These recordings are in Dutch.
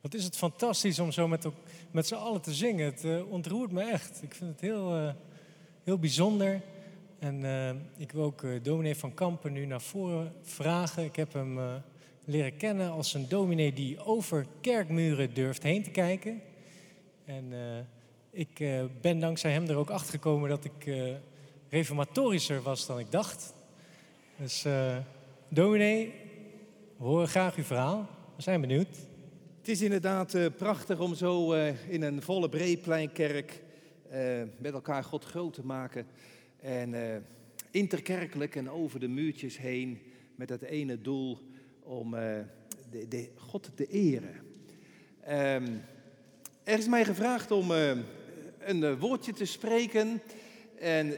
Wat is het fantastisch om zo met, met z'n allen te zingen. Het uh, ontroert me echt. Ik vind het heel, uh, heel bijzonder. En uh, ik wil ook dominee van Kampen nu naar voren vragen. Ik heb hem leren kennen als een dominee die over kerkmuren durft heen te kijken. En ik ben dankzij hem er ook achter gekomen dat ik reformatorischer was dan ik dacht. Dus dominee, we horen graag uw verhaal. We zijn benieuwd. Het is inderdaad uh, prachtig om zo uh, in een volle Breepleinkerk uh, met elkaar God groot te maken. En interkerkelijk en over de muurtjes heen met het ene doel om de, de God te eren. Um, er is mij gevraagd om een woordje te spreken. En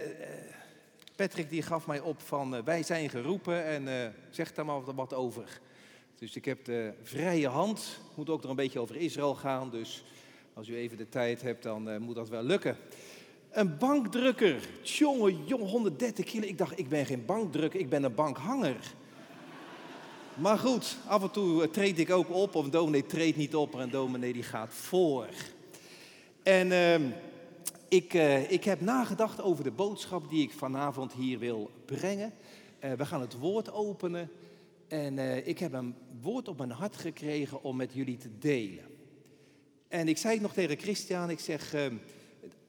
Patrick die gaf mij op van wij zijn geroepen en zeg daar maar wat over. Dus ik heb de vrije hand. Moet ook nog een beetje over Israël gaan. Dus als u even de tijd hebt, dan uh, moet dat wel lukken. Een bankdrukker. Jongen, jongen, 130 kilo. Ik dacht, ik ben geen bankdrukker, ik ben een bankhanger. Maar goed, af en toe eh, treed ik ook op. Of een dominee treedt niet op, maar een dominee die gaat voor. En uh, ik, uh, ik heb nagedacht over de boodschap die ik vanavond hier wil brengen. we gaan het woord openen. En uh, ik heb een woord op mijn hart gekregen om met jullie te delen. En ik zei het nog tegen Christian, ik zeg, uh,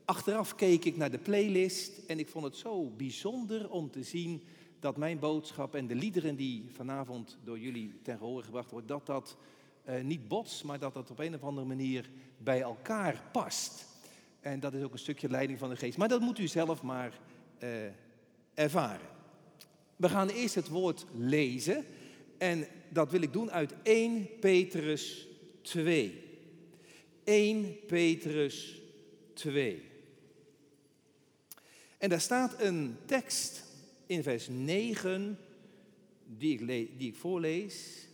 achteraf keek ik naar de playlist en ik vond het zo bijzonder om te zien dat mijn boodschap en de liederen die vanavond door jullie ten gehoor gebracht worden, dat dat uh, niet bots, maar dat dat op een of andere manier bij elkaar past. En dat is ook een stukje leiding van de geest. Maar dat moet u zelf maar ervaren. We gaan eerst het woord lezen. En dat wil ik doen uit 1 Petrus 2. 1 Petrus 2. En daar staat een tekst in vers 9 die ik, die ik voorlees.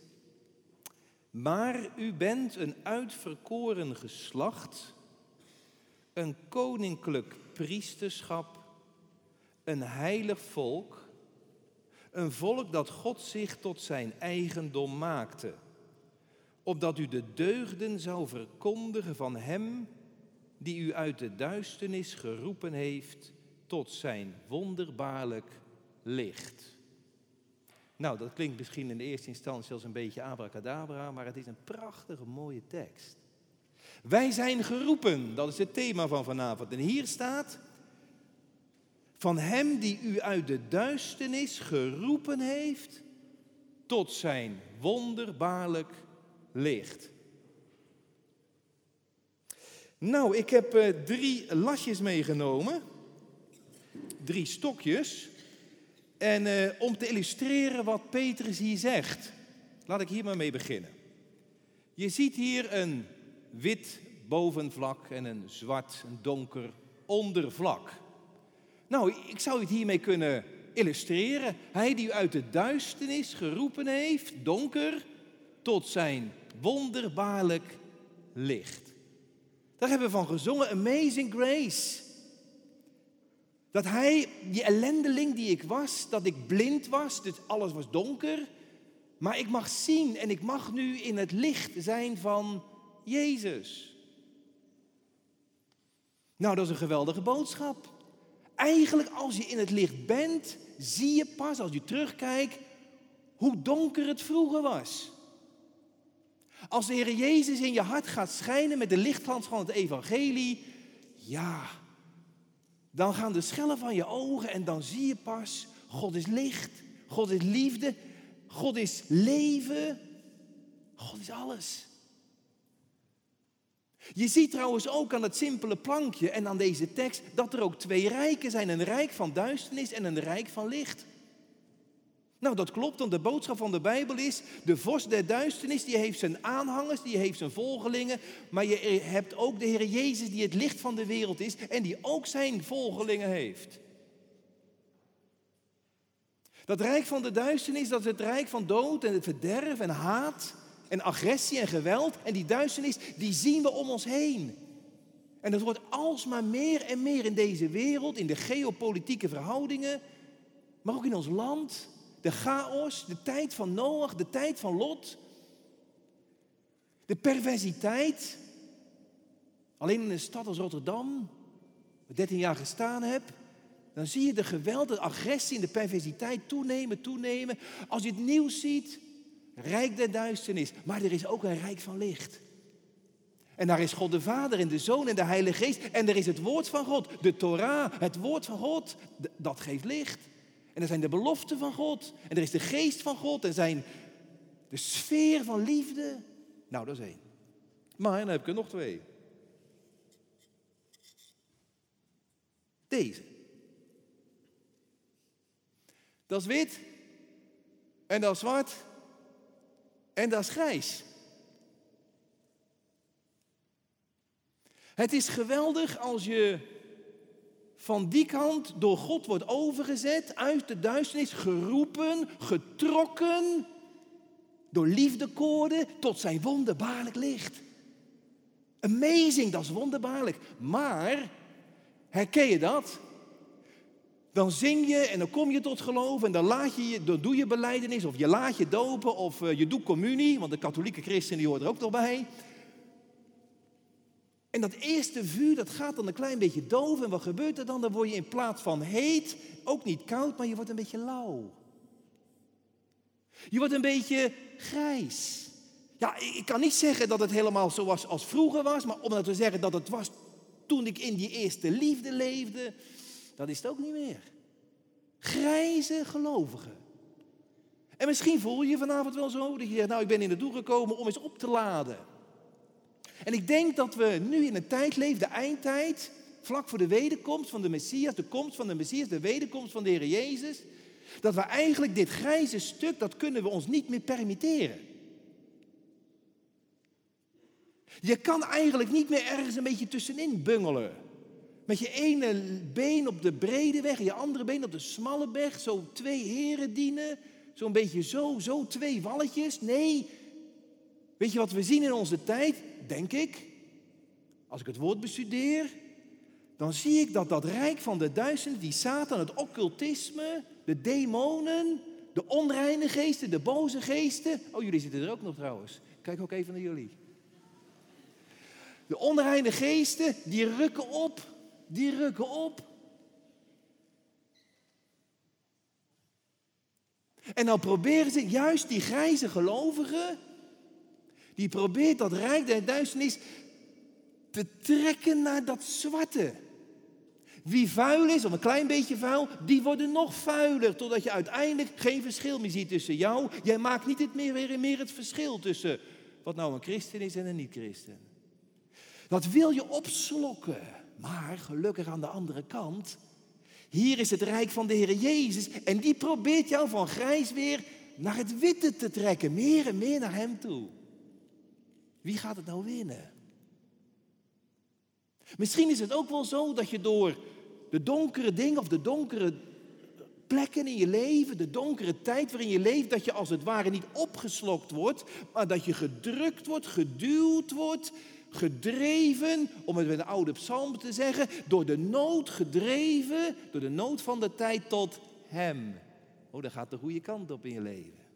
Maar u bent een uitverkoren geslacht, een koninklijk priesterschap, een heilig volk een volk dat God zich tot zijn eigendom maakte. Opdat u de deugden zou verkondigen van Hem die u uit de duisternis geroepen heeft tot zijn wonderbaarlijk licht. Nou, dat klinkt misschien in de eerste instantie als een beetje abracadabra, maar het is een prachtige, mooie tekst. Wij zijn geroepen, dat is het thema van vanavond. En hier staat, van Hem die u uit de duisternis geroepen heeft tot zijn wonderbaarlijk licht. Nou, ik heb uh, drie lasjes meegenomen, drie stokjes. En uh, om te illustreren wat Petrus hier zegt, laat ik hier maar mee beginnen. Je ziet hier een wit bovenvlak en een zwart, donker ondervlak. Nou, ik zou het hiermee kunnen illustreren. Hij die u uit de duisternis geroepen heeft, donker, tot zijn wonderbaarlijk licht. Daar hebben we van gezongen, Amazing Grace. Dat hij, die ellendeling die ik was, dat ik blind was, dus alles was donker. Maar ik mag zien en ik mag nu in het licht zijn van Jezus. Nou, dat is een geweldige boodschap. Eigenlijk als je in het licht bent, zie je pas als je terugkijkt hoe donker het vroeger was. Als de Heer Jezus in je hart gaat schijnen met de lichtglans van het evangelie, ja, dan gaan de schellen van je ogen en dan zie je pas, God is licht, God is liefde, God is leven, God is alles. Je ziet trouwens ook aan het simpele plankje en aan deze tekst dat er ook twee rijken zijn. Een rijk van duisternis en een rijk van licht. Nou, dat klopt, want de boodschap van de Bijbel is, de vorst der duisternis, die heeft zijn aanhangers, die heeft zijn volgelingen, maar je hebt ook de Heer Jezus die het licht van de wereld is en die ook zijn volgelingen heeft. Dat rijk van de duisternis, dat is het rijk van dood en het verderf en haat en agressie en geweld en die duisternis, die zien we om ons heen. En dat wordt alsmaar meer en meer in deze wereld, in de geopolitieke verhoudingen, maar ook in ons land. De chaos, de tijd van Noach, de tijd van Lot. De perversiteit. Alleen in een stad als Rotterdam, waar ik 13 jaar gestaan heb, dan zie je de geweld, de agressie en de perversiteit toenemen, toenemen. Als je het nieuws ziet, rijk der duisternis, maar er is ook een rijk van licht. En daar is God de Vader en de Zoon en de Heilige Geest. En er is het woord van God, de Torah, het woord van God, dat geeft licht. En er zijn de beloften van God. En er is de geest van God. En zijn de sfeer van liefde. Nou, dat is één. Maar dan heb ik er nog twee. Deze. Dat is wit. En dat is zwart. En dat is grijs. Het is geweldig als je van die kant door God wordt overgezet, uit de duisternis, geroepen, getrokken, door liefdekoorden tot zijn wonderbaarlijk licht. Amazing, dat is wonderbaarlijk. Maar, herken je dat? Dan zing je en dan kom je tot geloof en dan, laat je, dan doe je beleidenis of je laat je dopen of eh, je doet communie, want de katholieke christen die er ook nog bij. En dat eerste vuur, dat gaat dan een klein beetje doof. En wat gebeurt er dan? Dan word je in plaats van heet, ook niet koud, maar je wordt een beetje lauw. Je wordt een beetje grijs. Ja, ik kan niet zeggen dat het helemaal zoals als vroeger was, maar om dat te zeggen dat het was toen ik in die eerste liefde leefde, dat is het ook niet meer. Grijze gelovigen. En misschien voel je je vanavond wel zo dat je zegt, nou ik ben in de doel gekomen om eens op te laden. En ik denk dat we nu in een tijd leven, de eindtijd, vlak voor de wederkomst van de Messias, de komst van de Messias, de wederkomst van de Heer Jezus, dat we eigenlijk dit grijze stuk, dat kunnen we ons niet meer permitteren. Je kan eigenlijk niet meer ergens een beetje tussenin bungelen. Met je ene been op de brede weg en je andere been op de smalle weg. Zo twee heren dienen. Zo'n beetje zo, zo twee walletjes. Nee. Weet je wat we zien in onze tijd? denk ik, als ik het woord bestudeer, dan zie ik dat dat rijk van de duizenden, die Satan, het occultisme, de demonen, de onreine geesten, de boze geesten. Oh, jullie zitten er ook nog trouwens. Kijk ook even naar jullie. De onreine geesten, die rukken op. Die rukken op. En dan proberen ze juist die grijze gelovigen die probeert dat rijk der duisternis te trekken naar dat zwarte. Wie vuil is, of een klein beetje vuil, die worden nog vuiler. Totdat je uiteindelijk geen verschil meer ziet tussen jou. Jij maakt niet het meer, weer meer het verschil tussen wat nou een christen is en een niet-christen. Dat wil je opslokken. Maar gelukkig aan de andere kant, hier is het rijk van de Heer Jezus. En die probeert jou van grijs weer naar het witte te trekken. Meer en meer naar Hem toe. Wie gaat het nou winnen? Misschien is het ook wel zo dat je door de donkere dingen of de donkere plekken in je leven, de donkere tijd waarin je leeft, dat je als het ware niet opgeslokt wordt, maar dat je gedrukt wordt, geduwd wordt, gedreven, om het met een oude psalm te zeggen, door de nood gedreven, door de nood van de tijd tot Hem. Oh, dat gaat de goede kant op in je leven.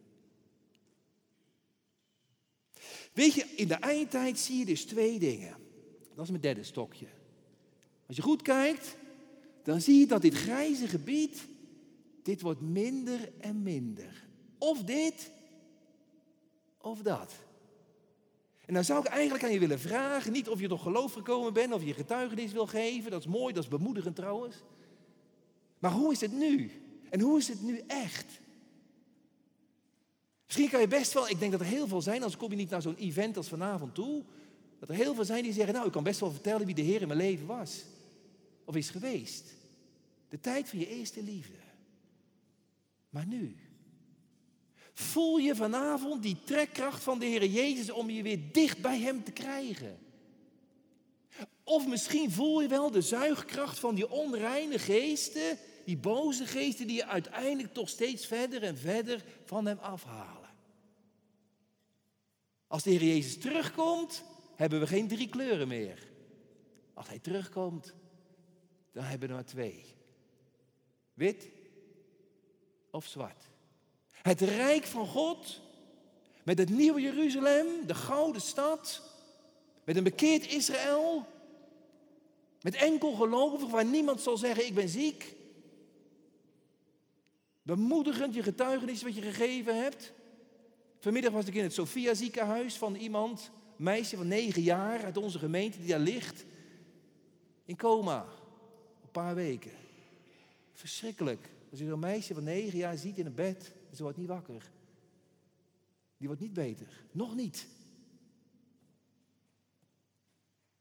Weet je, in de eindtijd zie je dus twee dingen. Dat is mijn derde stokje. Als je goed kijkt, dan zie je dat dit grijze gebied, dit wordt minder en minder. Of dit, of dat. Dan zou ik eigenlijk aan je willen vragen, niet of je tot geloof gekomen bent, of je getuigenis wil geven, dat is mooi, dat is bemoedigend trouwens. Maar hoe is het nu? En hoe is het nu echt? Misschien kan je best wel, ik denk dat er heel veel zijn, als kom je niet naar zo'n event als vanavond toe, dat er heel veel zijn die zeggen, nou ik kan best wel vertellen wie de Heer in mijn leven was. Of is geweest. De tijd van je eerste liefde. Maar nu, voel je vanavond die trekkracht van de Heer Jezus om je weer dicht bij Hem te krijgen. Of misschien voel je wel de zuigkracht van die onreine geesten, die boze geesten die je uiteindelijk toch steeds verder en verder van Hem afhalen. Als de Heer Jezus terugkomt, hebben we geen drie kleuren meer. Als Hij terugkomt, dan hebben we maar twee. Wit of zwart. Het rijk van God Met het nieuwe Jeruzalem, de gouden stad. Met een bekeerd Israël. Met enkel gelovigen waar niemand zal zeggen ik ben ziek. Bemoedigend je getuigenis wat je gegeven hebt. Vanmiddag was ik in het Sophia ziekenhuis van iemand, meisje van negen jaar uit onze gemeente die daar ligt. In coma, een paar weken. Verschrikkelijk. Als je zo'n meisje van negen jaar ziet in een bed, ze wordt niet wakker. Die wordt niet beter. Nog niet.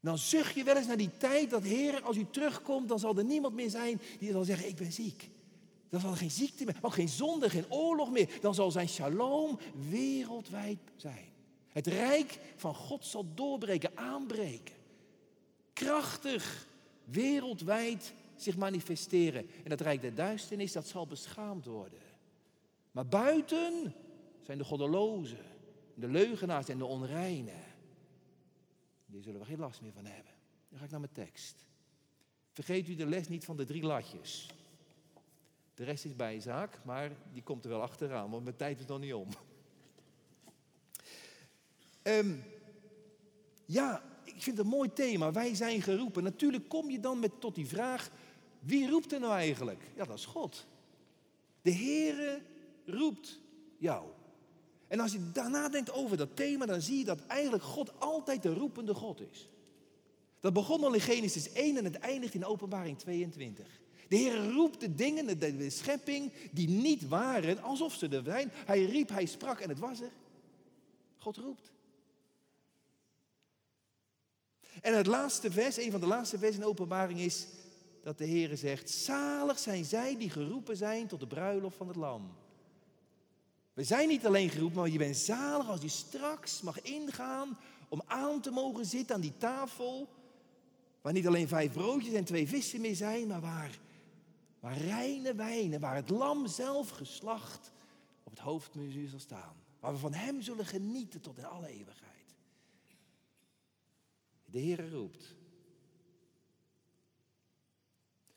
Dan zucht je wel eens naar die tijd dat, Heer, als u terugkomt, dan zal er niemand meer zijn die zal zeggen, ik ben ziek. Dan zal er geen ziekte meer, ook geen zonde, geen oorlog meer. Dan zal zijn shalom wereldwijd zijn. Het rijk van God zal doorbreken, aanbreken. Krachtig, wereldwijd zich manifesteren. En dat rijk der duisternis, dat zal beschaamd worden. Maar buiten zijn de goddelozen, de leugenaars en de onreinen. Die zullen we geen last meer van hebben. Dan ga ik naar mijn tekst. Vergeet u de les niet van de drie latjes. De rest is bijzaak, maar die komt er wel achteraan, want mijn tijd is nog niet om. Um, ja, ik vind het een mooi thema. Wij zijn geroepen. Natuurlijk kom je dan met, tot die vraag: wie roept er nou eigenlijk? Ja, dat is God. De Heere roept jou. En als je daarna denkt over dat thema, dan zie je dat eigenlijk God altijd de roepende God is. Dat begon al in Genesis 1 en het eindigt in Openbaring 22. De Heer roept de dingen, de, de schepping, die niet waren, alsof ze er zijn. Hij riep, hij sprak en het was er. God roept. En het laatste vers, een van de laatste vers in openbaring is dat de Heer zegt, zalig zijn zij die geroepen zijn tot de bruiloft van het lam. We zijn niet alleen geroepen, maar je bent zalig als je straks mag ingaan om aan te mogen zitten aan die tafel. Waar niet alleen vijf broodjes en twee vissen meer zijn, maar waar, waar reine wijnen, waar het lam zelf geslacht op het hoofdmuziek zal staan. Waar we van hem zullen genieten tot in alle eeuwigheid. De Heer roept.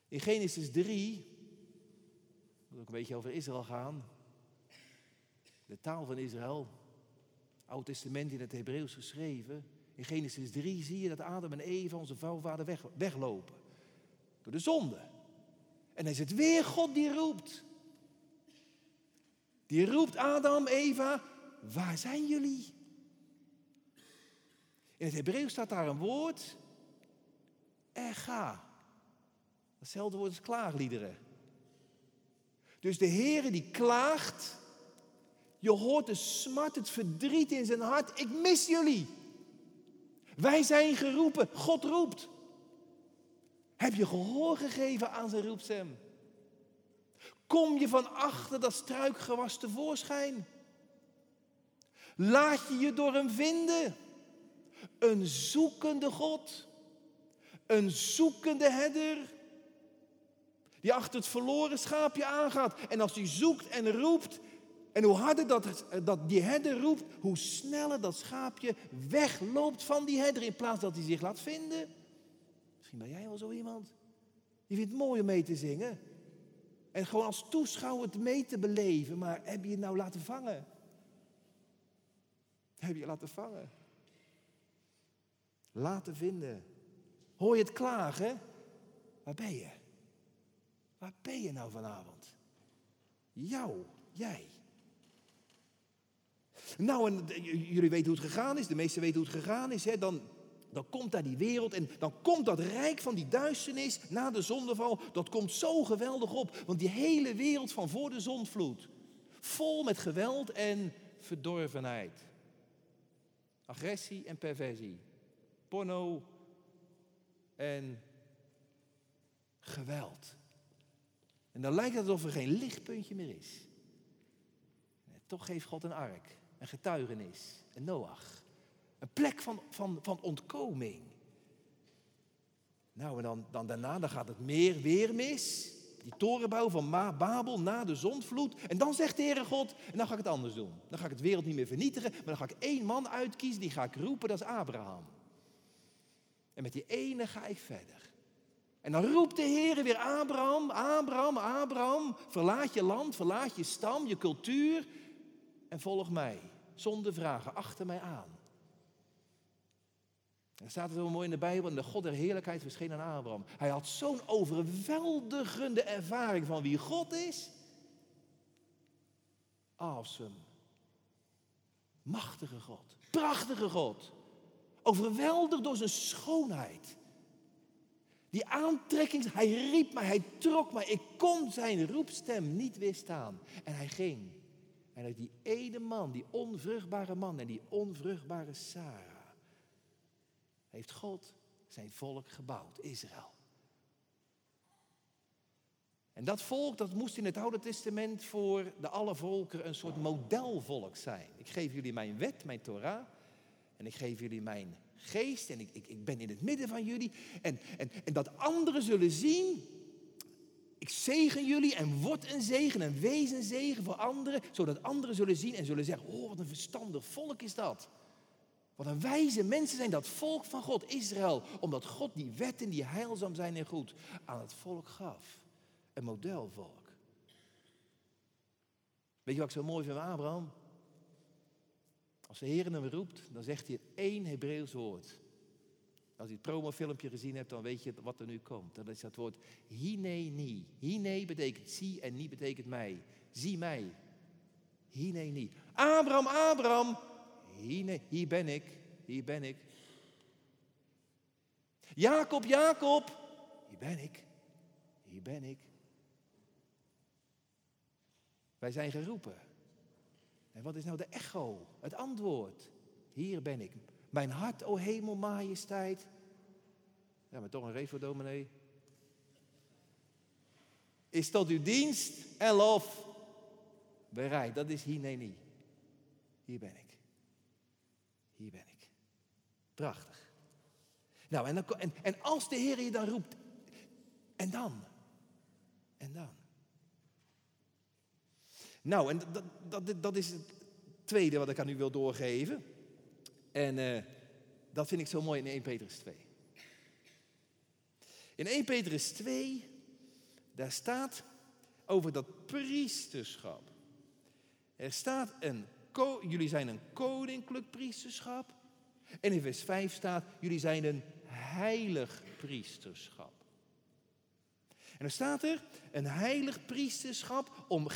In Genesis 3, moet ook een beetje over Israël gaan, de taal van Israël, Oud Testament in het Hebreeuws geschreven. In Genesis 3 zie je dat Adam en Eva, onze vrouwvader, weg, weglopen. Door de zonde. En dan is het weer God die roept. Die roept Adam, Eva, waar zijn jullie? In het Hebreeuws staat daar een woord, erga. Hetzelfde woord als klaagliederen. Dus de Heere die klaagt je hoort de smart, het verdriet in zijn hart. Ik mis jullie. Wij zijn geroepen. God roept. Heb je gehoor gegeven aan zijn roepstem? Kom je van achter dat struikgewas tevoorschijn? Laat je je door hem vinden? Een zoekende God. Een zoekende herder. Die achter het verloren schaapje aangaat. En als hij zoekt en roept, en hoe harder dat, dat die herder roept, hoe sneller dat schaapje wegloopt van die herder in plaats dat hij zich laat vinden. Misschien ben jij wel zo iemand. Je vindt het mooi om mee te zingen. En gewoon als toeschouwer het mee te beleven, maar heb je het nou laten vangen? Heb je je laten vangen? Laten vinden. Hoor je het klagen? Waar ben je? Waar ben je nou vanavond? Jou, jij. Nou, en jullie weten hoe het gegaan is, de meesten weten hoe het gegaan is. Hè? Dan, dan komt daar die wereld en dan komt dat rijk van die duisternis na de zondeval. Dat komt zo geweldig op, want die hele wereld van voor de zondvloed. Vol met geweld en verdorvenheid. Agressie en perversie. Porno en geweld. En dan lijkt het alsof er geen lichtpuntje meer is. Toch geeft God een ark getuigenis, een Noach. Een plek van, van, van ontkoming. Nou, en dan, dan daarna dan gaat het meer weer mis. Die torenbouw van Babel na de zondvloed. En dan zegt de Heere God, en dan ga ik het anders doen. Dan ga ik het wereld niet meer vernietigen, maar dan ga ik één man uitkiezen, die ga ik roepen, dat is Abraham. En met die ene ga ik verder. En dan roept de Heer weer Abraham, Abraham, Abraham, verlaat je land, verlaat je stam, je cultuur en volg mij. Zonder vragen, achter mij aan. Er staat er zo mooi in de Bijbel, en de God der heerlijkheid verscheen aan Abraham. Hij had zo'n overweldigende ervaring van wie God is. Awesome. Machtige God. Prachtige God. Overweldigd door zijn schoonheid. Die aantrekking, hij riep mij, hij trok mij. Ik kon zijn roepstem niet weerstaan. En hij ging. En uit die ene man, die onvruchtbare man en die onvruchtbare Sarah heeft God zijn volk gebouwd, Israël. En dat volk, dat moest in het Oude Testament voor de alle volken een soort modelvolk zijn. Ik geef jullie mijn wet, mijn Torah. En ik geef jullie mijn geest. En ik, ik, ik ben in het midden van jullie. En, en, en dat anderen zullen zien. Ik zegen jullie en word een zegen en wees een zegen voor anderen. Zodat anderen zullen zien en zullen zeggen: Oh, wat een verstandig volk is dat. Wat een wijze mensen zijn dat volk van God, Israël. Omdat God die wetten die heilzaam zijn en goed aan het volk gaf. Een modelvolk. Weet je wat ik zo mooi vind van Abraham? Als de Heer hem roept, dan zegt hij één Hebreeuws woord. Als je het promofilmpje gezien hebt, dan weet je wat er nu komt. Dat is dat woord hineni. Hine betekent zie en niet betekent mij. Zie mij. Hineni. Abraham, Abraham, hier, hier ben ik, hier ben ik. Jacob, Jacob, hier ben ik, hier ben ik. Wij zijn geroepen. En wat is nou de echo, het antwoord? Hier ben ik. Mijn hart, o hemel, majesteit. Ja, maar toch een reet voor dominee. Is tot uw dienst en lof bereid. Dat is hier nee niet. Hier ben ik. Hier ben ik. Prachtig. Nou, en, dan, en, en als de Heer je dan roept, en dan? En dan? Nou, en dat, dat, dat is het tweede wat ik aan u wil doorgeven. En uh, dat vind ik zo mooi in 1 Petrus 2. In 1 Petrus 2, daar staat over dat priesterschap. Er staat een jullie zijn een koninklijk priesterschap. En in vers 5 staat, jullie zijn een heilig priesterschap. En dan staat er, een heilig priesterschap om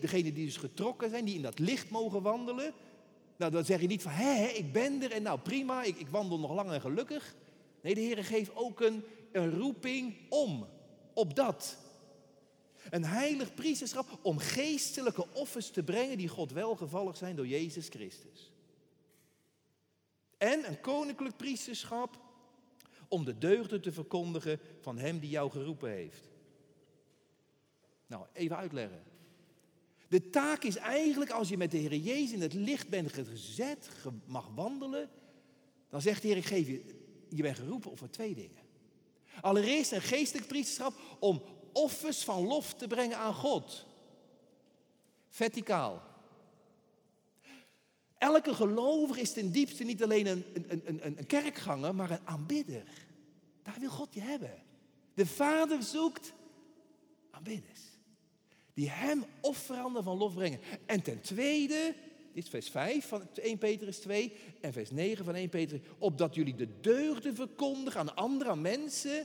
degene die dus getrokken zijn, die in dat licht mogen wandelen. Nou, dan zeg je niet van, hé, ik ben er en nou prima, ik, ik wandel nog lang en gelukkig. Nee, de Heer geeft ook een, een roeping om, op dat. Een heilig priesterschap om geestelijke offers te brengen die God welgevallig zijn door Jezus Christus. En een koninklijk priesterschap om de deugden te verkondigen van Hem die jou geroepen heeft. Nou, even uitleggen. De taak is eigenlijk, als je met de Heer Jezus in het licht bent gezet, mag wandelen, dan zegt de Heer, ik geef je, je bent geroepen voor twee dingen. Allereerst een geestelijk priesterschap om offers van lof te brengen aan God. Verticaal. Elke gelovige is ten diepste niet alleen een, een, een, een kerkganger, maar een aanbidder. Daar wil God je hebben. De Vader zoekt aanbidders. Die hem offeranden van lof brengen. En ten tweede, dit is vers 5 van 1 Petrus 2 en vers 9 van 1 Petrus, opdat jullie de deugden verkondigen aan andere mensen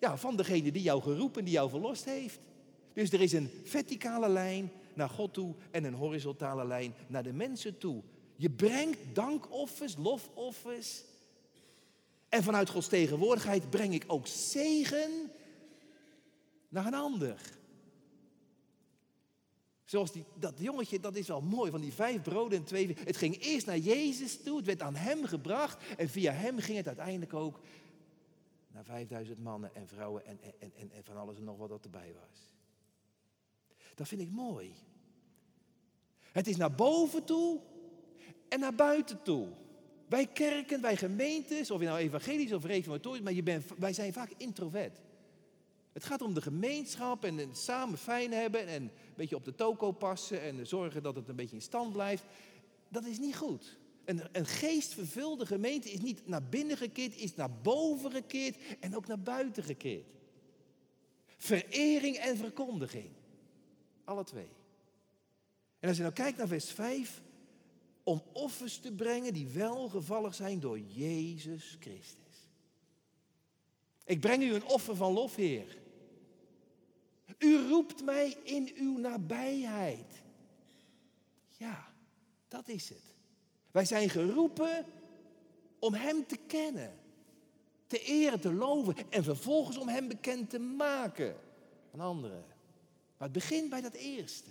ja, van degene die jou geroepen, die jou verlost heeft. Dus er is een verticale lijn naar God toe en een horizontale lijn naar de mensen toe. Je brengt dankoffers, lofoffers. En vanuit Gods tegenwoordigheid breng ik ook zegen naar een ander. Zoals dat jongetje, dat is wel mooi, van die vijf broden en twee... Het ging eerst naar Jezus toe, het werd aan hem gebracht... en via hem ging het uiteindelijk ook naar 5000 mannen en vrouwen en, en, en, van alles en nog wat dat erbij was. Dat vind ik mooi. Het is naar boven toe en naar buiten toe. Wij kerken, wij gemeentes, of je nou evangelisch of reformatorisch, maar je bent, wij zijn vaak introvert. Het gaat om de gemeenschap en samen fijn hebben en beetje op de toko passen en zorgen dat het een beetje in stand blijft. Dat is niet goed. Een, een geestvervulde gemeente is niet naar binnen gekeerd, is naar boven gekeerd en ook naar buiten gekeerd. Verering en verkondiging. Alle twee. En als je nou kijkt naar vers 5, om offers te brengen die welgevallig zijn door Jezus Christus. Ik breng u een offer van lof, Heer. U roept mij in uw nabijheid. Ja, dat is het. Wij zijn geroepen om Hem te kennen, te eren, te loven en vervolgens om Hem bekend te maken aan anderen. Maar het begint bij dat eerste.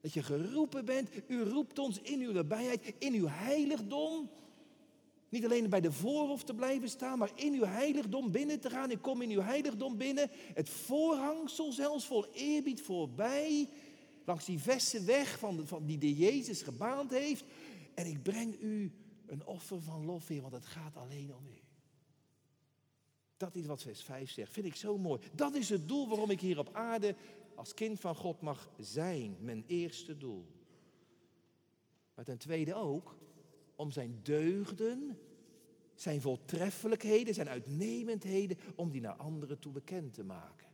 Dat je geroepen bent, u roept ons in uw nabijheid, in uw heiligdom. Niet alleen bij de voorhof te blijven staan, maar in uw heiligdom binnen te gaan. Ik kom in uw heiligdom binnen. Het voorhangsel zelfs vol eerbied voorbij. Langs die verse weg van, van die de Jezus gebaand heeft. En ik breng u een offer van lof, Heer, want het gaat alleen om u. Dat is wat vers 5 zegt. Vind ik zo mooi. Dat is het doel waarom ik hier op aarde als kind van God mag zijn. Mijn eerste doel. Maar ten tweede ook om zijn deugden, zijn voortreffelijkheden, zijn uitnemendheden, om die naar anderen toe bekend te maken.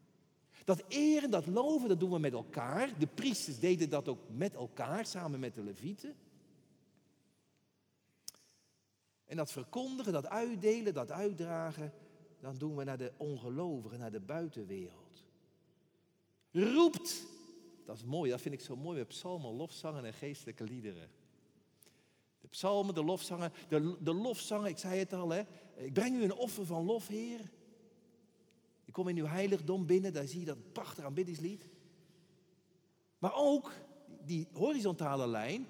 Dat eren, dat loven, dat doen we met elkaar. De priesters deden dat ook met elkaar, samen met de levieten. En dat verkondigen, dat uitdelen, dat uitdragen, dan doen we naar de ongelovigen, naar de buitenwereld. Roept, dat is mooi, dat vind ik zo mooi met psalmen, lofzangen en geestelijke liederen. Psalmen, de lofzangen, de, de lofzangen, ik zei het al, hè. Ik breng u een offer van lof, Heer. Ik kom in uw heiligdom binnen, daar zie je dat prachtige aanbiddingslied. Maar ook die horizontale lijn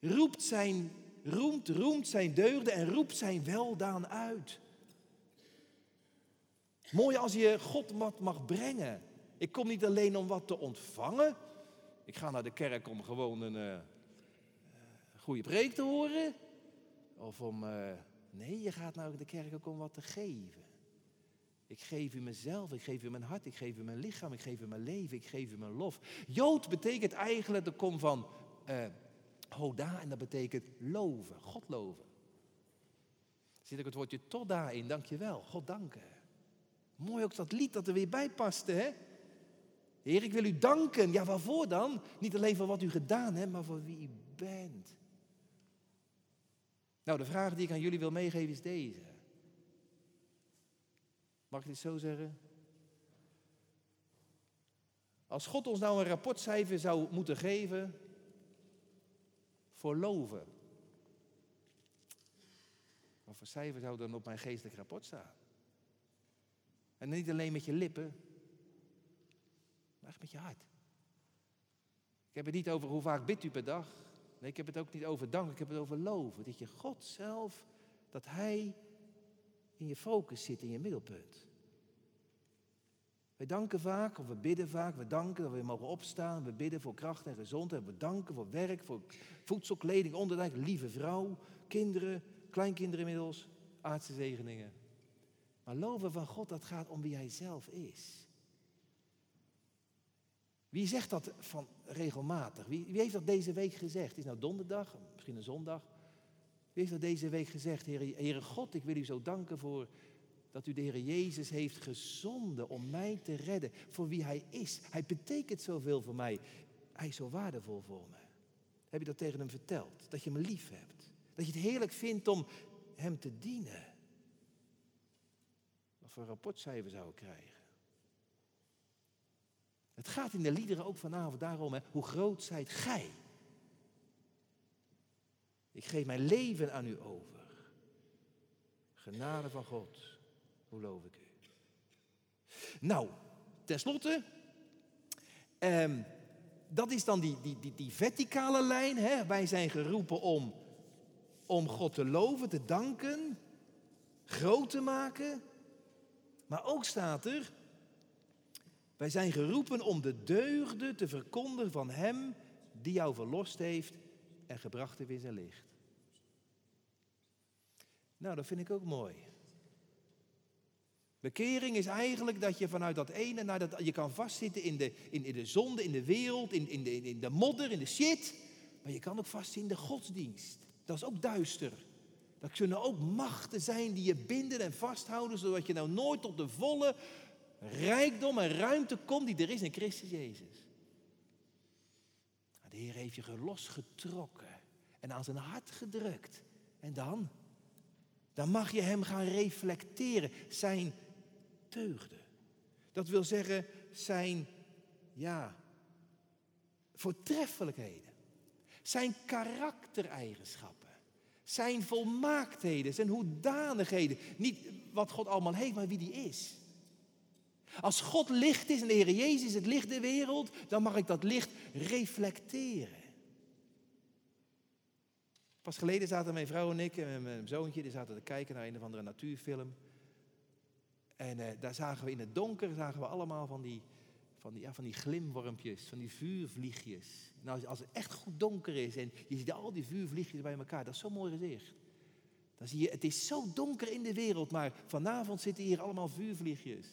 roept zijn, roemt, roemt zijn deugden en roept zijn weldaan uit. Mooi als je God wat mag brengen. Ik kom niet alleen om wat te ontvangen. Ik ga naar de kerk om gewoon een uh, goede preek te horen. Of om. Uh, nee, je gaat naar de kerk ook om wat te geven. Ik geef u mezelf, ik geef u mijn hart, ik geef u mijn lichaam, ik geef u mijn leven, ik geef u mijn lof. Jood betekent eigenlijk, dat komt van uh, hoda en dat betekent loven, God loven. Zit ook het woordje toda in, dankjewel, God danken. Mooi ook dat lied dat er weer bij paste, hè? Heer, ik wil u danken. Ja, waarvoor dan? Niet alleen voor wat u gedaan hebt, maar voor wie u bent. Nou, de vraag die ik aan jullie wil meegeven is deze. Mag ik dit zo zeggen? Als God ons nou een rapportcijfer zou moeten geven voor loven. Wat voor cijfer zou dan op mijn geestelijk rapport staan? En niet alleen met je lippen, maar echt met je hart. Ik heb het niet over hoe vaak bidt u per dag. Ik heb het ook niet over dank, ik heb het over loven. Dat je God zelf, dat Hij in je focus zit, in je middelpunt. Wij danken vaak, of we bidden vaak, we danken dat we mogen opstaan, we bidden voor kracht en gezondheid, we danken voor werk, voor voedsel, kleding, onderdak, lieve vrouw, kinderen, kleinkinderen inmiddels, aardse zegeningen. Maar loven van God, dat gaat om wie Hij zelf is. Wie zegt dat van regelmatig? Wie, wie heeft dat deze week gezegd? Is nou donderdag, misschien een zondag. Wie heeft dat deze week gezegd? Heere, God, ik wil u zo danken voor dat u de Heer Jezus heeft gezonden om mij te redden. Voor wie Hij is. Hij betekent zoveel voor mij. Hij is zo waardevol voor me. Heb je dat tegen hem verteld? Dat je me lief hebt. Dat je het heerlijk vindt om Hem te dienen voor een rapportcijfer zouden krijgen. Het gaat in de liederen ook vanavond daarom, hè, hoe groot zijt gij? Ik geef mijn leven aan u over. Genade van God, hoe loof ik u? Nou, tenslotte, eh, dat is dan die, die, die, die verticale lijn. Hè? Wij zijn geroepen om, om God te loven, te danken, groot te maken. Maar ook staat er, wij zijn geroepen om de deugden te verkondigen van Hem die jou verlost heeft en gebracht heeft in zijn licht. Nou, dat vind ik ook mooi. Bekering is eigenlijk dat je vanuit dat ene naar dat. Je kan vastzitten in de, in, in de zonde, in de wereld, in, in, de, in de modder, in de shit. Maar je kan ook vastzitten in de godsdienst. Dat is ook duister. Dat kunnen ook machten zijn die je binden en vasthouden, zodat je nou nooit tot de volle rijkdom en ruimte komt die er is in Christus Jezus. De Heer heeft je losgetrokken en aan zijn hart gedrukt. En dan? Dan mag je hem gaan reflecteren, zijn deugden. Dat wil zeggen zijn, ja, voortreffelijkheden. Zijn karaktereigenschappen. Zijn volmaaktheden, zijn hoedanigheden. Niet wat God allemaal heeft, maar wie die is. Als God licht is en de Heer Jezus het licht der wereld, dan mag ik dat licht reflecteren. Pas geleden zaten mijn vrouw en ik en mijn zoontje, die zaten te kijken naar een of andere natuurfilm. En eh, daar zagen we in het donker zagen we allemaal van die, van, die, van die glimwormpjes, van die vuurvliegjes. Nou, als, als het echt goed donker is en je ziet al die vuurvliegjes bij elkaar, dat is zo'n mooi gezicht. Dan zie je, het is zo donker in de wereld, maar vanavond zitten hier allemaal vuurvliegjes.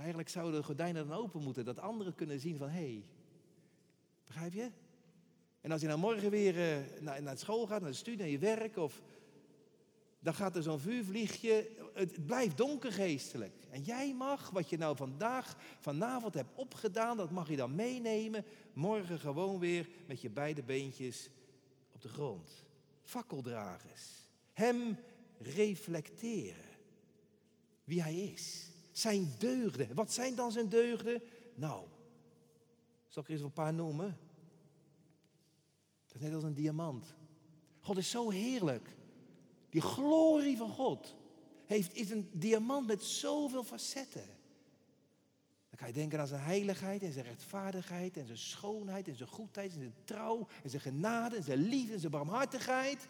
En eigenlijk zouden de gordijnen dan open moeten, dat anderen kunnen zien van, hé, hey, begrijp je? En als je nou morgen weer uh, naar, naar school gaat, naar de studie, naar je werk, of, dan gaat er zo'n vuurvliegje, het blijft donker geestelijk. En jij mag, wat je nou vandaag, vanavond hebt opgedaan, dat mag je dan meenemen, morgen gewoon weer met je beide beentjes op de grond. Fakkeldragers. Hem reflecteren. Wie hij is. Zijn deugden. Wat zijn dan zijn deugden? Nou, zal ik er eens een paar noemen? Dat is net als een diamant. God is zo heerlijk. Die glorie van God heeft, is een diamant met zoveel facetten. Dan kan je denken aan zijn heiligheid en zijn rechtvaardigheid en zijn schoonheid en zijn goedheid en zijn trouw en zijn genade en zijn liefde en zijn barmhartigheid.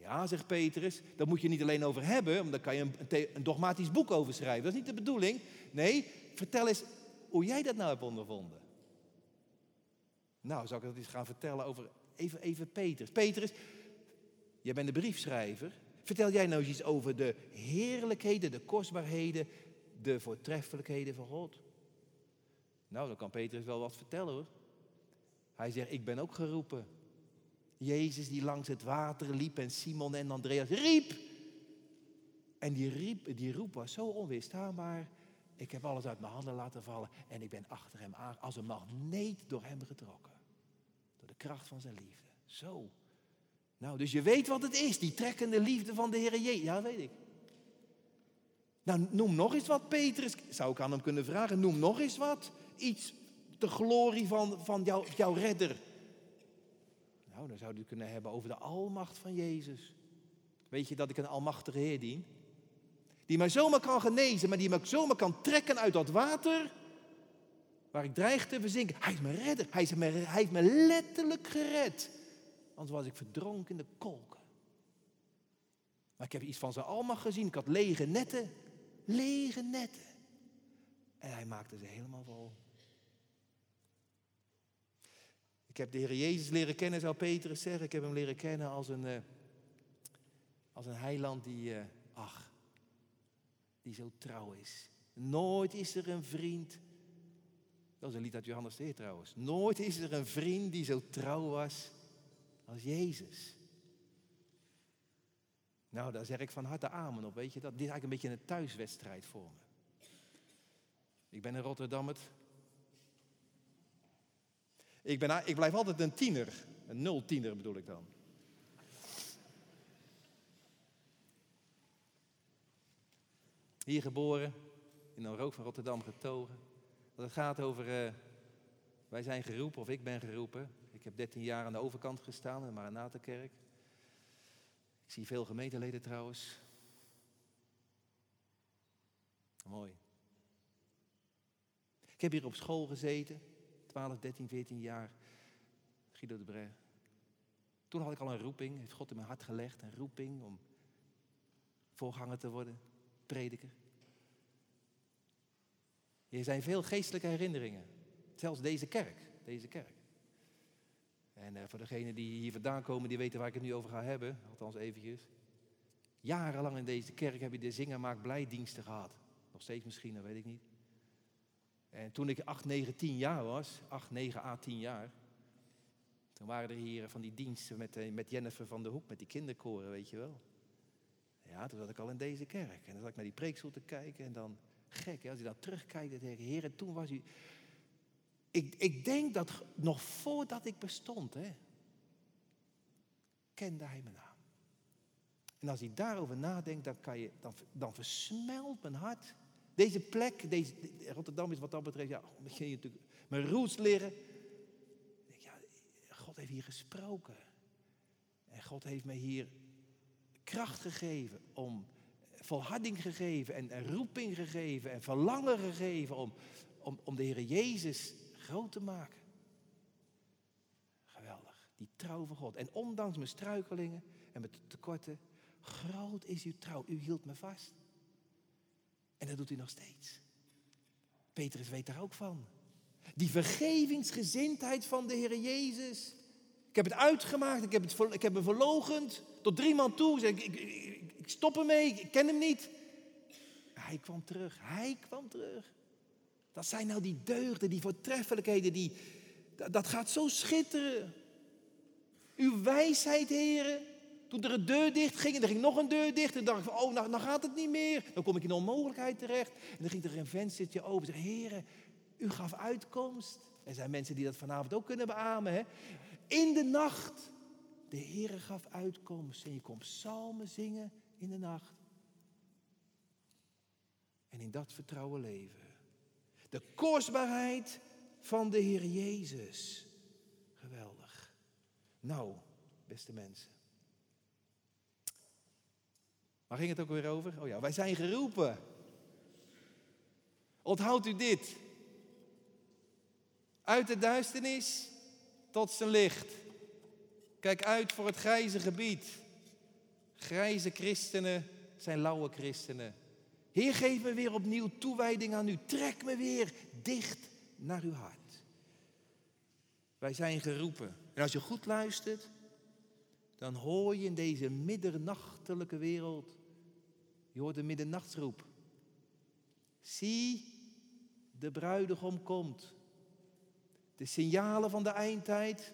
Ja, zegt Petrus, daar moet je niet alleen over hebben, want kan je een, een dogmatisch boek over schrijven. Dat is niet de bedoeling. Nee, vertel eens hoe jij dat nou hebt ondervonden. Nou, zou ik dat eens gaan vertellen over even, even Petrus. Petrus, jij bent de briefschrijver. Vertel jij nou eens iets over de heerlijkheden, de kostbaarheden, de voortreffelijkheden van God? Nou, dan kan Petrus wel wat vertellen hoor. Hij zegt, ik ben ook geroepen. Jezus die langs het water liep en Simon en Andreas riep. En die, riep, die roep was zo onweerstaanbaar. Ik heb alles uit mijn handen laten vallen en ik ben achter hem aan, als een magneet door hem getrokken. Door de kracht van zijn liefde. Zo. Nou, dus je weet wat het is, die trekkende liefde van de Heer Jezus. Ja, weet ik. Nou, noem nog eens wat, Petrus. Zou ik aan hem kunnen vragen, noem nog eens wat. Iets, de glorie van, van jou, jouw redder. Nou, dan zou u kunnen hebben over de almacht van Jezus. Weet je dat ik een almachtige Heer dien? Die mij zomaar kan genezen, maar die mij zomaar kan trekken uit dat water. Waar ik dreig te verzinken. Hij is mijn redder. Hij, is hij heeft me letterlijk gered. Anders was ik verdronken in de kolken. Maar ik heb iets van zijn almacht gezien. Ik had lege netten. Lege netten. En hij maakte ze helemaal vol. Ik heb de Heer Jezus leren kennen, zou Petrus zeggen. Ik heb hem leren kennen als een, uh, als een heiland die, uh, ach, die zo trouw is. Nooit is er een vriend. Dat is een lied uit Johannes de Heer trouwens. Nooit is er een vriend die zo trouw was als Jezus. Nou, daar zeg ik van harte amen op. Weet je, dat, dit is eigenlijk een beetje een thuiswedstrijd voor me. Ik ben in Rotterdam het. Ik, ben, ik blijf altijd een tiener. Een nul tiener bedoel ik dan. Hier geboren, in een rook van Rotterdam getogen. Dat het gaat over, uh, wij zijn geroepen, of ik ben geroepen. Ik heb 13 jaar aan de overkant gestaan in de Maranatenkerk. Ik zie veel gemeenteleden trouwens. Mooi. Ik heb hier op school gezeten, 12, 13, 14 jaar. Guido de Bre. Toen had ik al een roeping, heeft God in mijn hart gelegd, een roeping om voorganger te worden, prediker. Er zijn veel geestelijke herinneringen. Zelfs deze kerk, deze kerk. En uh, voor degenen die hier vandaan komen, die weten waar ik het nu over ga hebben, althans eventjes. Jarenlang in deze kerk heb je de diensten gehad. Nog steeds misschien, dat weet ik niet. En toen ik 8, 9, 10 jaar was, 8, 9 a 10 jaar, toen waren er hier van die diensten met, eh, met Jennifer van der Hoek, met die kinderkoren, weet je wel. Ja, toen zat ik al in deze kerk. En dan zat ik naar die preekstoel te kijken en dan, gek, hè, als je dan terugkijkt, dan denk je, heer, en toen was u, Ik, ik denk dat nog voordat ik bestond, hè, kende hij mijn naam. En als ik daarover nadenk, dan, kan je, dan, dan versmelt mijn hart. Deze plek, deze, Rotterdam is wat dat betreft, ja, begin je natuurlijk mijn roots leren. Ja, God heeft hier gesproken. En God heeft mij hier kracht gegeven om volharding gegeven en, en roeping gegeven en verlangen gegeven om, om, om de Heer Jezus groot te maken. Geweldig, die trouw van God. En ondanks mijn struikelingen en mijn tekorten, groot is uw trouw. U hield me vast. En dat doet u nog steeds. Petrus weet daar ook van. Die vergevingsgezindheid van de Heer Jezus. Ik heb het uitgemaakt, ik heb, het, ik heb me verlogend. Tot drie man toe. Ik, ik, ik, ik stop ermee, ik ken hem niet. Hij kwam terug, hij kwam terug. Dat zijn nou die deugden, die voortreffelijkheden, die, dat gaat zo schitteren. Uw wijsheid, heren. Toen er een deur dicht ging en er ging nog een deur dicht. En dacht ik van, oh, nou, nou gaat het niet meer. Dan kom ik in onmogelijkheid terecht. En dan ging er een venstertje open. Zeg, heren, u gaf uitkomst. Er zijn mensen die dat vanavond ook kunnen beamen. Hè? In de nacht. De Heere gaf uitkomst. En je komt psalmen zingen in de nacht. En in dat vertrouwen leven. De kostbaarheid van de Heer Jezus. Geweldig. Nou, beste mensen. Waar ging het ook weer over? Oh ja, wij zijn geroepen. Onthoudt u dit. Uit de duisternis tot zijn licht. Kijk uit voor het grijze gebied. Grijze christenen zijn lauwe christenen. Heer, geef me weer opnieuw toewijding aan u. Trek me weer dicht naar uw hart. Wij zijn geroepen. En als je goed luistert, dan hoor je in deze middernachtelijke wereld, je hoort de middernachtsroep. Zie, de bruidegom komt. De signalen van de eindtijd.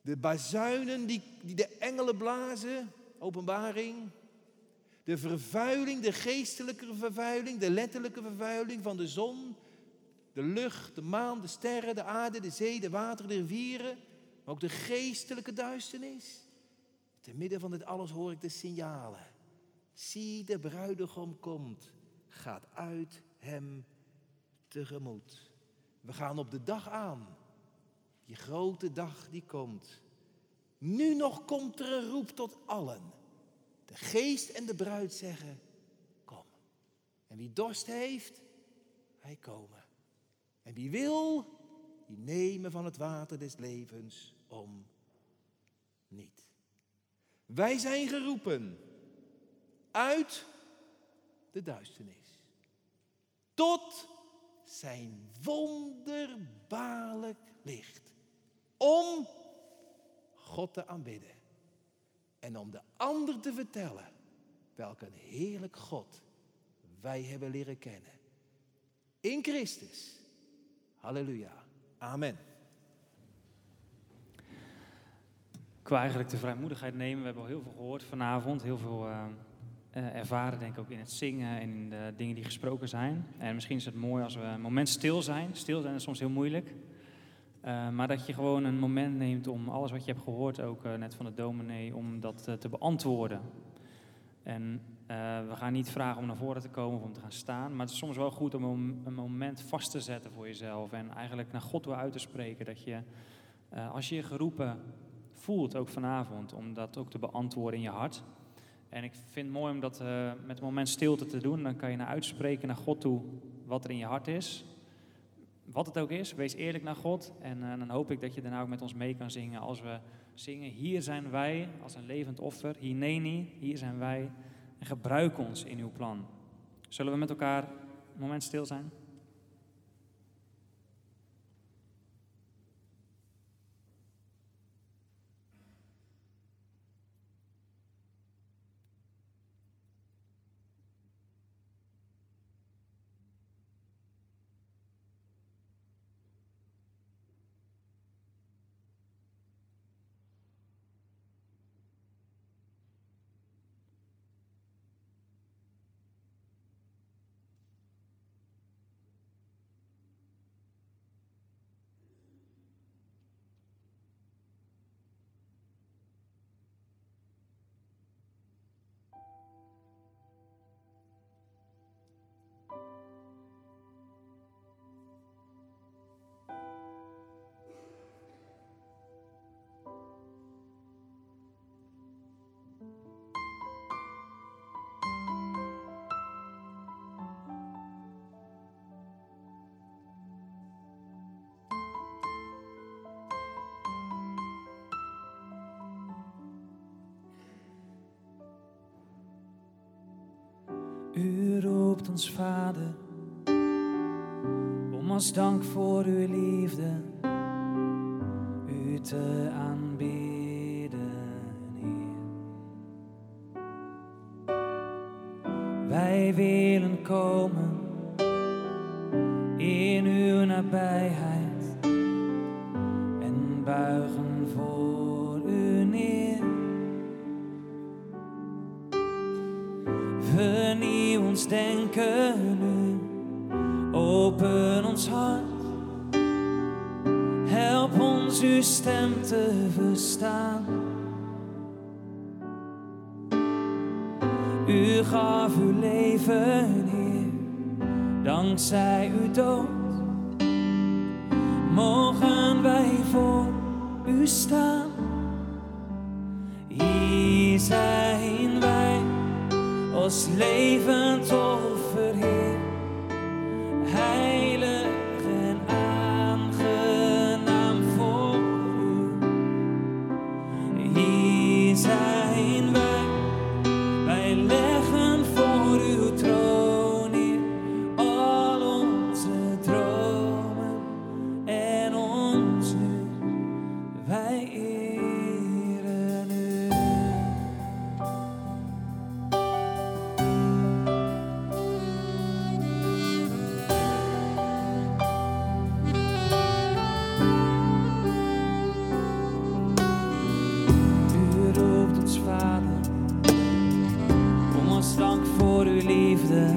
De bazuinen die, die de engelen blazen, openbaring. De vervuiling, de geestelijke vervuiling, de letterlijke vervuiling van de zon, de lucht, de maan, de sterren, de aarde, de zee, de water, de rivieren. Maar ook de geestelijke duisternis. Te midden van dit alles hoor ik de signalen. Zie, de bruidegom komt, gaat uit hem tegemoet. We gaan op de dag aan. Die grote dag die komt. Nu nog komt er een roep tot allen. De geest en de bruid zeggen, kom. En wie dorst heeft, hij komen. En wie wil, die nemen van het water des levens om niet. Wij zijn geroepen uit de duisternis tot zijn wonderbaarlijk licht. Om God te aanbidden. En om de ander te vertellen welk een heerlijk God wij hebben leren kennen. In Christus. Halleluja. Amen. Ik eigenlijk de vrijmoedigheid nemen. We hebben al heel veel gehoord vanavond. Heel veel uh, ervaren, denk ik, ook in het zingen en in de dingen die gesproken zijn. En misschien is het mooi als we een moment stil zijn. Stil zijn is soms heel moeilijk. Uh, maar dat je gewoon een moment neemt om alles wat je hebt gehoord, ook uh, net van de dominee, om dat te beantwoorden. En we gaan niet vragen om naar voren te komen of om te gaan staan, maar het is soms wel goed om een, moment vast te zetten voor jezelf en eigenlijk naar God wil uit te spreken. Dat je, als je je geroepen voelt, ook vanavond, om dat ook te beantwoorden in je hart. En ik vind het mooi om dat met een moment stilte te doen. Dan kan je naar uitspreken naar God toe wat er in je hart is wat het ook is, wees eerlijk naar God. En uh, dan hoop ik dat je daarna ook met ons mee kan zingen als we zingen. Hier zijn wij als een levend offer. Hineni, hier zijn wij. En gebruik ons in uw plan. Zullen we met elkaar een moment stil zijn? U roept ons Vader om als dank voor uw liefde u te aanbidden, Heer. Wij willen komen in uw nabijheid en buigen voor denken nu, open ons hart. Help ons uw stem te verstaan. U gaf uw leven, Heer, dankzij uw dood. Mogen wij voor u staan. Wij, als levend offer, liefde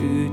u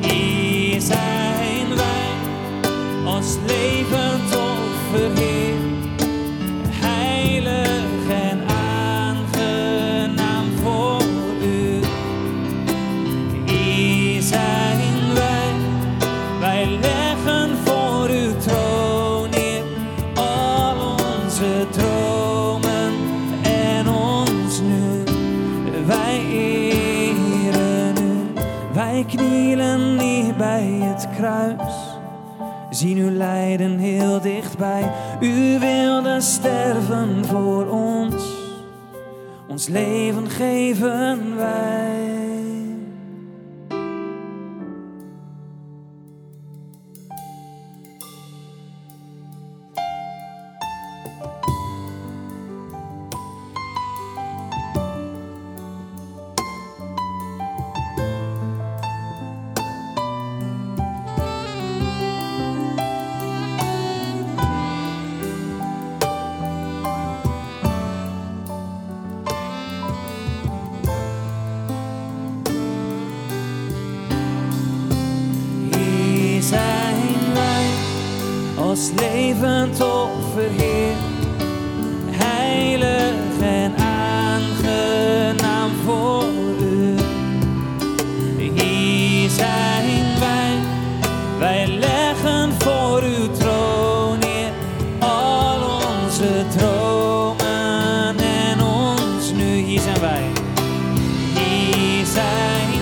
Hier zijn wij, als levend offer. Heilig en aangenaam voor u. Hier zijn wij, wij leggen voor uw troon neer al onze dromen wij knielen neer bij het kruis. Zien uw lijden heel dichtbij. U wilde sterven voor ons. Ons leven geven wij. Hier zijn wij. Hier zijn